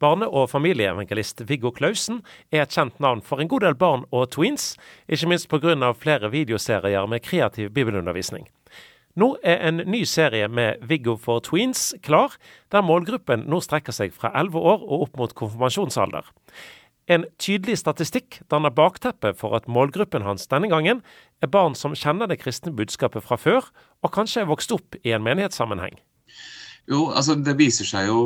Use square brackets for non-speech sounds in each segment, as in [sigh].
Barne- og familieevangelist Viggo Klausen er et kjent navn for en god del barn og tweens, ikke minst pga. flere videoserier med kreativ bibelundervisning. Nå er en ny serie med Viggo for tweens klar, der målgruppen nå strekker seg fra 11 år og opp mot konfirmasjonsalder. En tydelig statistikk danner bakteppet for at målgruppen hans denne gangen er barn som kjenner det kristne budskapet fra før, og kanskje er vokst opp i en menighetssammenheng. Jo, altså det viser seg jo,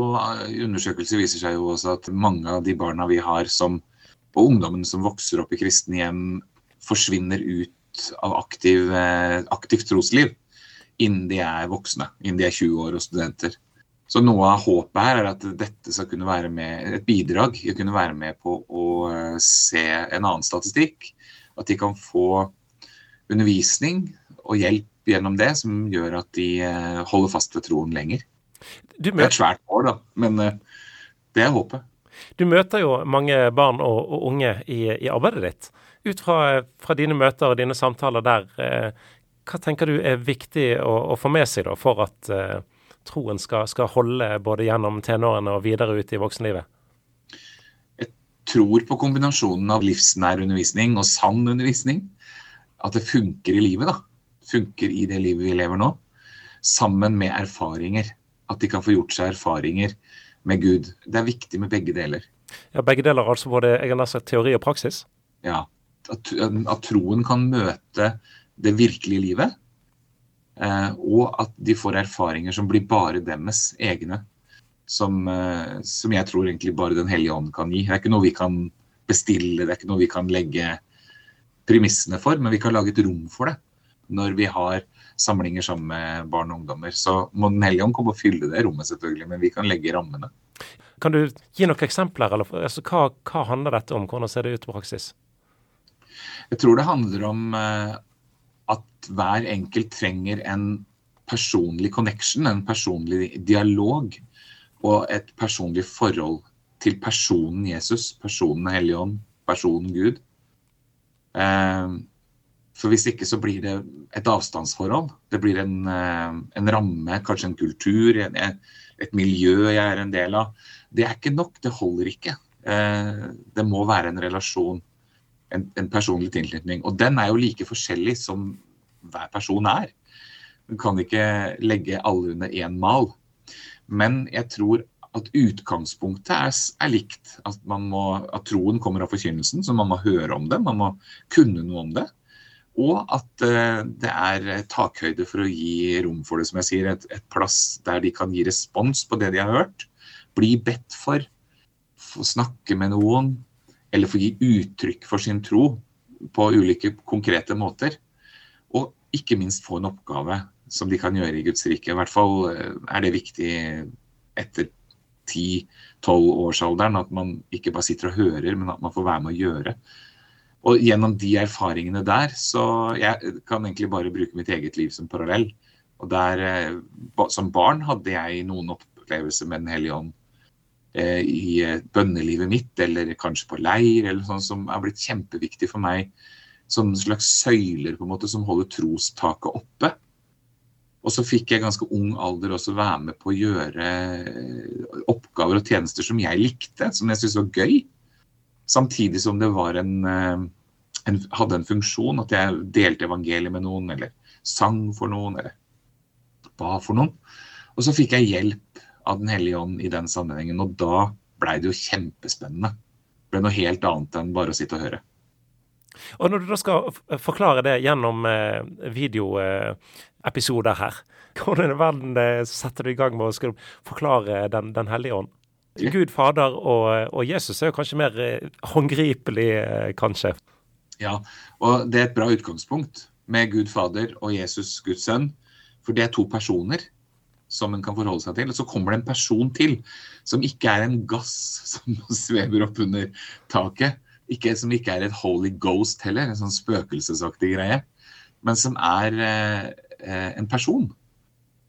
Undersøkelser viser seg jo også at mange av de barna vi har som, og ungdommen som vokser opp i kristne hjem, forsvinner ut av aktiv, eh, aktivt trosliv innen de er voksne, innen de er 20 år og studenter. Så noe av håpet her er at dette skal kunne være med, et bidrag å kunne være med på å eh, se en annen statistikk. At de kan få undervisning og hjelp gjennom det som gjør at de eh, holder fast ved troen lenger. Det er et svært mål, da, men uh, det er håpet. Du møter jo mange barn og, og unge i, i, arbeidet ditt. Ut fra, fra, dine møter og dine samtaler der, eh, hva tenker du er viktig å, å få med seg da, for at eh, troen skal, skal, holde både gjennom tenårene og videre ut i voksenlivet? Jeg tror på kombinasjonen av livsnær undervisning og sann undervisning. At det funker i livet, da. Funker i det livet vi lever nå. Sammen med erfaringer at de kan få gjort seg erfaringer med Gud. Det er viktig med begge deler. Ja, Begge deler, altså både jeg har sagt, teori og praksis? Ja. At, at, troen kan møte det virkelige livet. Eh, og at de får erfaringer som blir bare deres egne. Som, eh, som, jeg tror egentlig bare Den hellige ånd kan gi. Det er ikke noe vi kan bestille, det er ikke noe vi kan legge premissene for, men vi kan lage et rom for det. Når vi har samlinger sammen med barn og ungdommer. Så må Den hellige ånd komme og fylle det rommet, selvfølgelig, men vi kan legge rammene. Kan du gi noen eksempler? Eller, altså, hva, hva, handler dette om? Hvordan ser det ut i praksis? Jeg tror det handler om eh, at hver enkelt trenger en personlig connection, en personlig dialog og et personlig forhold til personen Jesus, personen Hellige Ånd, personen Gud. For hvis ikke så blir det et avstandsforhold. Det blir en, eh, en ramme, kanskje en kultur, en, et miljø jeg er en del av. Det er ikke nok, det holder ikke. Eh, det må være en relasjon, en, en personlig tilknytning. Og den er jo like forskjellig som hver person er. Du kan ikke legge alle under én mal. Men jeg tror at utgangspunktet er, er likt. At, må, at, troen kommer av forkynnelsen, så man må høre om det. Man må kunne noe om det. Og at eh, det er takhøyde for å gi rom for det, som jeg sier. Et, et, plass der de kan gi respons på det de har hørt. Bli bedt for. Få snakke med noen. Eller få gi uttrykk for sin tro på ulike konkrete måter. Og ikke minst få en oppgave som de kan gjøre i Guds rike. I hvert fall eh, er det viktig etter 10-12-årsalderen at man ikke bare sitter og hører, men at man får være med å gjøre. Og gjennom de erfaringene der, så jeg kan egentlig bare bruke mitt eget liv som parallell. Og der, eh, Som barn hadde jeg noen opplevelser med Den hellige ånd eh, i eh, bønnelivet mitt, eller kanskje på leir, eller sånn som er blitt kjempeviktig for meg. Som slags søyler på en måte som holder trostaket oppe. Og så fikk jeg ganske ung alder også være med på å gjøre oppgaver og tjenester som jeg likte, som jeg syntes var gøy. Samtidig som det en, eh, en, hadde en funksjon, at jeg delte evangeliet med noen, eller sang for noen, eller ba for noen. Og så fikk jeg hjelp av Den hellige ånd i den sammenhengen, og da blei det jo kjempespennende. Det ble noe helt annet enn bare å sitte og høre. Og når du da skal forklare det gjennom eh, videoepisoder her, [laughs] hvordan i verden eh, setter du i gang med å forklare Den, den hellige ånd? Gud Fader og, og, Jesus er jo kanskje mer eh, håndgripelig, eh, kanskje. Ja, og det er et bra utgangspunkt med Gud Fader og Jesus Guds sønn. For det er to personer som en kan forholde seg til. Og så kommer det en person til som ikke er en gass [laughs] som svever opp under taket. Ikke, som ikke er et holy ghost heller, en sånn spøkelsesaktig greie. Men som er eh, eh en person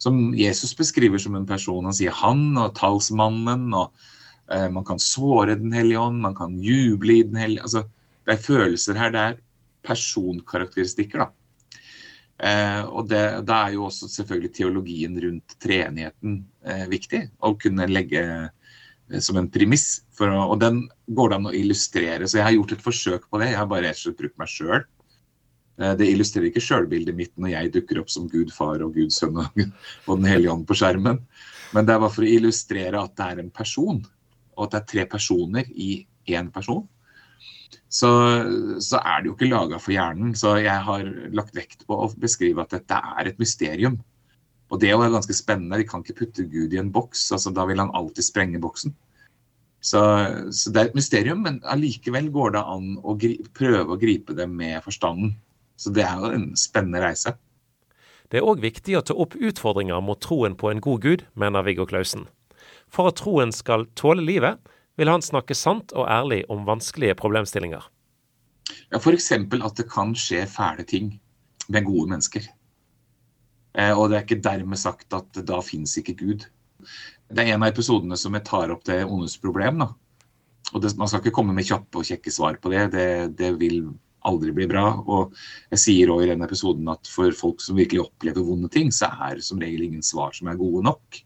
som Jesus beskriver som en person. Han sier 'han' og 'talsmannen', og eh, man kan såre Den hellige ånd, man kan juble i Den hellige altså, Det er følelser her, det er personkarakteristikker, da. Eh, og det, da er jo også selvfølgelig teologien rundt treenigheten eh, viktig. Å kunne legge som en premiss. For, og den går det an å illustrere. Så jeg har gjort et forsøk på det. Jeg har bare rett og slett brukt meg sjøl. Eh, det illustrerer ikke sjølbildet mitt når jeg dukker opp som Gud far og Gud sønn og, og Den hellige ånd på skjermen. Men det er bare for å illustrere at det er en person, og at det er tre personer i én person. Så, så, er det jo ikke laga for hjernen. Så jeg har lagt vekt på å beskrive at dette er et mysterium. Og det er ganske spennende. De kan ikke putte Gud i en boks. altså Da vil han alltid sprenge boksen. Så, så det er et mysterium, men allikevel går det an å gripe, prøve å gripe det med forstanden. Så det er jo en spennende reise. Det er òg viktig å ta opp utfordringer mot troen på en god gud, mener Viggo Klausen. For at troen skal tåle livet, vil han snakke sant og ærlig om vanskelige problemstillinger. Ja, F.eks. at det kan skje fæle ting med gode mennesker. Eh, og det er ikke dermed sagt at da fins ikke Gud. Det er en av episodene som jeg tar opp det ondes problem. da. Og det, Man skal ikke komme med kjappe og kjekke svar på det. Det, det vil aldri blir bra. Og jeg sier òg i den episoden at for folk som virkelig opplever vonde ting, så er det som regel ingen svar som er gode nok.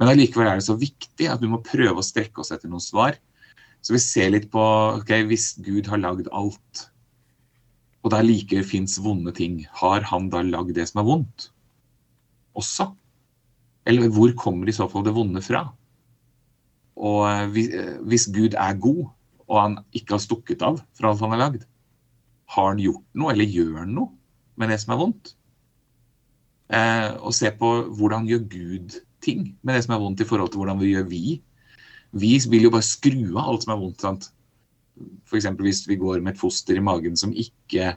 Men allikevel er det så viktig at vi må prøve å strekke oss etter noen svar. Så vi ser litt på ok, Hvis Gud har lagd alt, og det likevel fins vonde ting, har han da lagd det som er vondt også? Eller hvor kommer i så fall det vonde fra? Og eh, eh, hvis Gud er god, og han ikke har stukket av fra alt han har lagd, har han gjort noe, eller gjør han noe med det som er vondt? Eh, og se på hvordan gjør Gud ting med det som er vondt, i forhold til hvordan vi gjør vi. Vi vil jo bare skru av alt som er vondt. sant? F.eks. hvis vi går med et foster i magen som ikke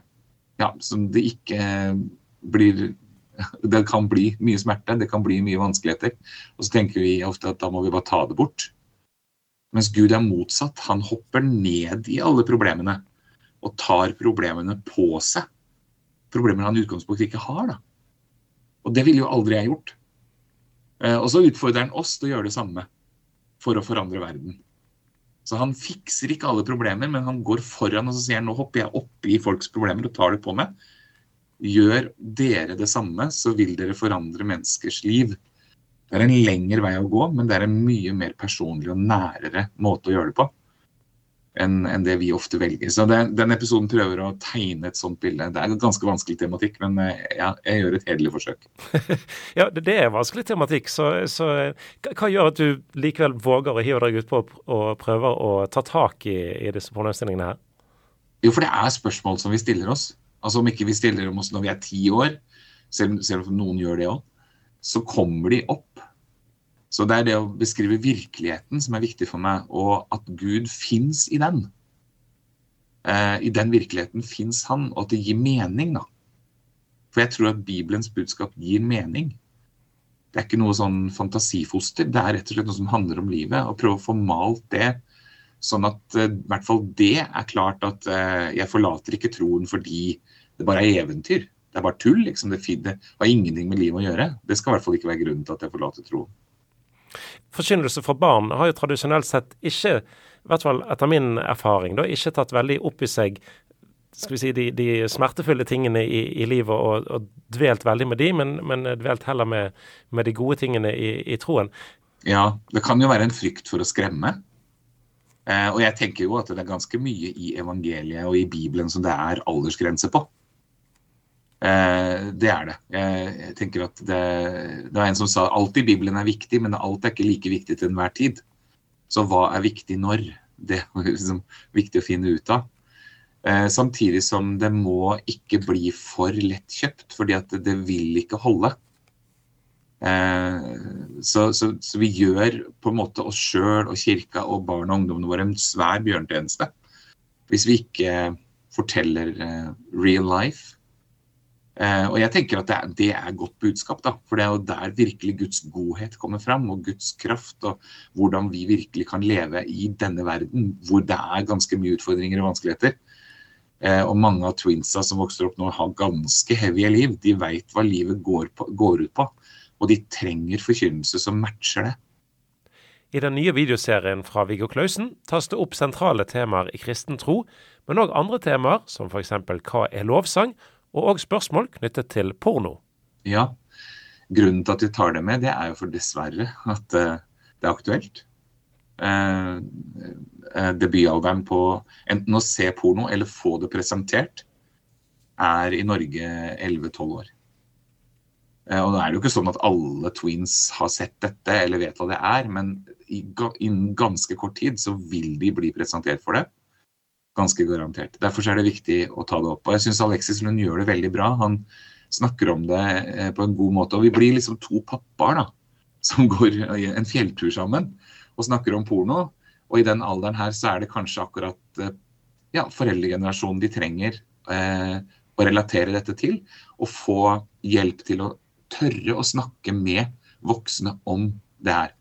ja, som det ikke blir Det kan bli mye smerte, det kan bli mye vanskeligheter. Og så tenker vi ofte at da må vi bare ta det bort. Mens Gud er motsatt. Han hopper ned i alle problemene og tar problemene på seg. Problemer han i utgangspunktet ikke har. da. Og det ville jo aldri jeg gjort. Eh, og så utfordrer han oss til å gjøre det samme for å forandre verden. Så han fikser ikke alle problemer, men han går foran og så sier han, nå hopper jeg opp i folks problemer og tar det på meg. Gjør dere det samme, så vil dere forandre menneskers liv. Det er en lengre vei å gå, men det er en mye mer personlig og nærere måte å gjøre det på enn en det vi ofte velger. Så det, Den episoden prøver å tegne et sånt bilde. Det er en ganske vanskelig tematikk, men eh, ja, jeg gjør et hederlig forsøk. [laughs] ja, det er vanskelig tematikk. Så, så hva, hva, gjør at du likevel våger å hive deg utpå og prøver å ta tak i, i disse problemstillingene her? Jo, for det er spørsmål som vi stiller oss. Altså Om ikke vi stiller dem oss når vi er ti år, selv, selv om noen gjør det òg, så kommer de opp så det er det å beskrive virkeligheten som er viktig for meg, og at Gud fins i den. Eh, I den virkeligheten fins han, og at det gir mening, da. For jeg tror at Bibelens budskap gir mening. Det er ikke noe sånn fantasifoster, det er rett og slett noe som handler om livet. Å prøve å få malt det sånn at uh, i hvert fall det er klart at eh, jeg forlater ikke troen fordi det bare er eventyr. Det er bare tull. liksom. Det, det har ingenting med livet å gjøre. Det skal i hvert fall ikke være grunnen til at jeg forlater troen. Forkynnelse for barn har jo tradisjonelt sett ikke, i hvert fall etter min erfaring, da, ikke tatt veldig opp i seg skal vi si, de, de smertefulle tingene i, i livet og, og, dvelt veldig med de, men, men dvelt heller med, med, de gode tingene i, i, troen. Ja, det kan jo være en frykt for å skremme. Eh, og jeg tenker jo at det er ganske mye i evangeliet og i Bibelen som det er aldersgrense på. Eh, det er det. Jeg tenker at det, det var en som sa alt i Bibelen er viktig, men alt er ikke like viktig til enhver tid. Så hva er viktig når? Det er liksom viktig å finne ut av. Eh, samtidig som det må ikke bli for lettkjøpt, fordi at det, det vil ikke holde. Eh, så, så, så, vi gjør på en måte oss sjøl og kirka og barna og ungdommene våre en svær bjørntjeneste hvis vi ikke forteller eh, real life og jeg tenker at det er, det er, godt budskap, da. For det er jo der virkelig Guds godhet kommer fram, og Guds kraft, og hvordan vi virkelig kan leve i denne verden, hvor det er ganske mye utfordringer og vanskeligheter. Uh, og mange av twinsa som vokser opp nå, har ganske heavy liv. De veit hva livet går, på, går, ut på, og de trenger forkynnelse som matcher det. I den nye videoserien fra Viggo Klausen tas det opp sentrale temaer i kristen tro, men òg andre temaer, som f.eks. hva er lovsang? Og òg spørsmål knyttet til porno. Ja, grunnen til at vi tar det med, det er jo for dessverre at uh, det er aktuelt. eh, eh, debutalderen på enten å se porno eller få det presentert, er i Norge 11-12 år. Eh, og da er det jo ikke sånn at alle tweens har sett dette eller vet hva det er, men innen ganske kort tid så vil de bli presentert for det. Ganske garantert. Derfor er det viktig å ta det opp. Og jeg syns Alexis Lund gjør det veldig bra. Han snakker om det eh, på en god måte. Og vi blir liksom to pappaer da, som går en fjelltur sammen og snakker om porno. Og i den alderen her så er det kanskje akkurat eh, ja, foreldregenerasjonen de trenger eh, å relatere dette til. Og få hjelp til å tørre å snakke med voksne om det her.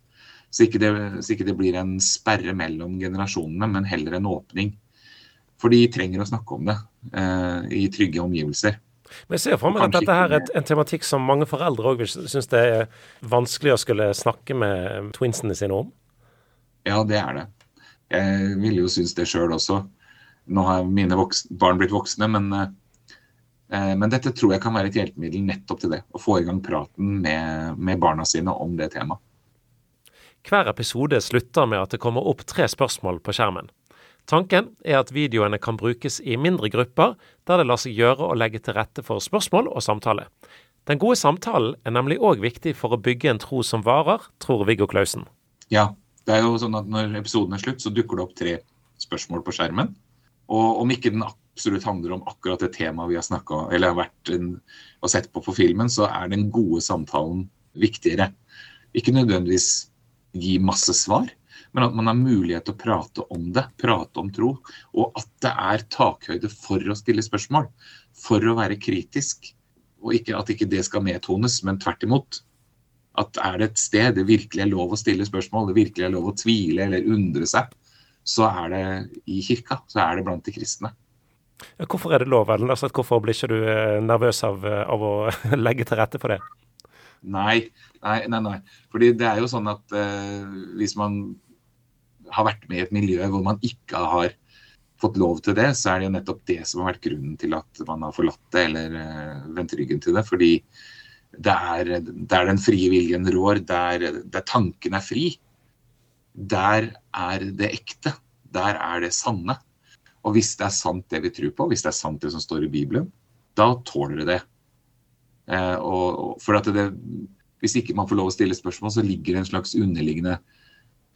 Så ikke det, så ikke det blir en sperre mellom generasjonene, men heller en åpning. For de trenger å snakke om det eh, i trygge omgivelser. Men jeg ser for meg at dette her er en tematikk som mange foreldre òg syns det er vanskelig å skulle snakke med twinsene sine om? Ja, det er det. Jeg ville jo synes det sjøl også. Nå har mine barn blitt voksne, men Eh, men dette tror jeg kan være et hjelpemiddel nettopp til det. Å få i gang praten med, med barna sine om det temaet. Hver episode slutter med at det kommer opp tre spørsmål på skjermen. Tanken er at videoene kan brukes i mindre grupper, der det lar seg gjøre å legge til rette for spørsmål og samtale. Den gode samtalen er nemlig òg viktig for å bygge en tro som varer, tror Viggo Klausen. Ja, det er jo sånn at når episoden er slutt, så dukker det opp tre spørsmål på skjermen. Og om ikke den absolutt handler om akkurat det temaet vi har snakka eller har vært en, og sett på på filmen, så er den gode samtalen viktigere. Ikke nødvendigvis gi masse svar, men at man har mulighet til å prate om det, prate om tro. Og at det er takhøyde for å stille spørsmål, for å være kritisk. Og ikke at ikke det skal nedtones, men tvert imot. At er det et sted det virkelig er lov å stille spørsmål, det virkelig er lov å tvile eller undre seg, så er det i kirka, så er det blant de kristne. Hvorfor er det lov? Altså, hvorfor blir ikke du eh, nervøs av, eh, av, å [laughs] legge til rette for det? Nei, nei, nei. nei. Fordi det er jo sånn at eh, hvis man har vært med i et miljø hvor man ikke har fått lov til det, så er det jo nettopp det som har vært grunnen til at man har forlatt det eller eh, vendt ryggen til det. Fordi det er der den frie viljen rår, der, der tanken er fri, der er det ekte. Der er det sanne. Og hvis det er sant det vi tror på, hvis det er sant det som står i Bibelen, da tåler det det. Eh, og, for at det, hvis ikke man får lov å stille spørsmål, så ligger det en slags underliggende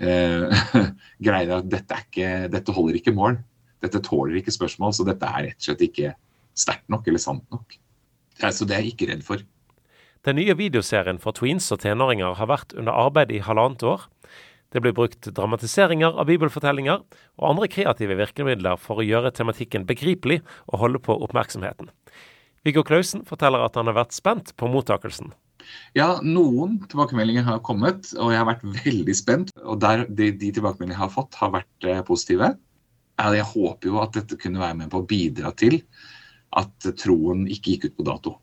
eh, [laughs] greie at dette, ikke, dette, holder ikke mål. Dette tåler ikke spørsmål, så dette er rett og slett ikke sterkt nok eller sant nok. Så det er jeg ikke redd for. Den nye videoserien for tweens og tenåringer har vært under arbeid i halvannet år. Det blir brukt dramatiseringer av bibelfortellinger og andre kreative virkemidler for å gjøre tematikken begripelig og holde på oppmerksomheten. Viggo Klausen forteller at han har vært spent på mottakelsen. Ja, noen tilbakemeldinger har kommet, og jeg har vært veldig spent. Og der de, de tilbakemeldingene jeg har fått, har vært eh, positive. Jeg håper jo at dette kunne være med på å bidra til at troen ikke gikk ut på dato.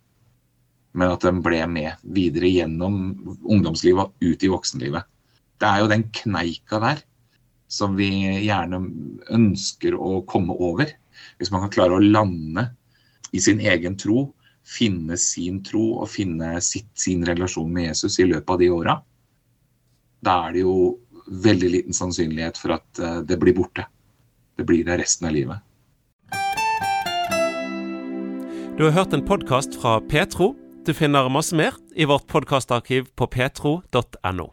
Men at den ble med videre gjennom ungdomslivet og ut i voksenlivet det er jo den kneika der som vi gjerne ønsker å komme over. Hvis man kan klare å lande i sin egen tro, finne sin tro og finne sitt, sin relasjon med Jesus i løpet av de åra, da er det jo veldig liten sannsynlighet for at eh, det blir borte. Det blir det resten av livet. Du har hørt en podkast fra Petro. Du finner masse mer i vårt podkastarkiv på petro.no.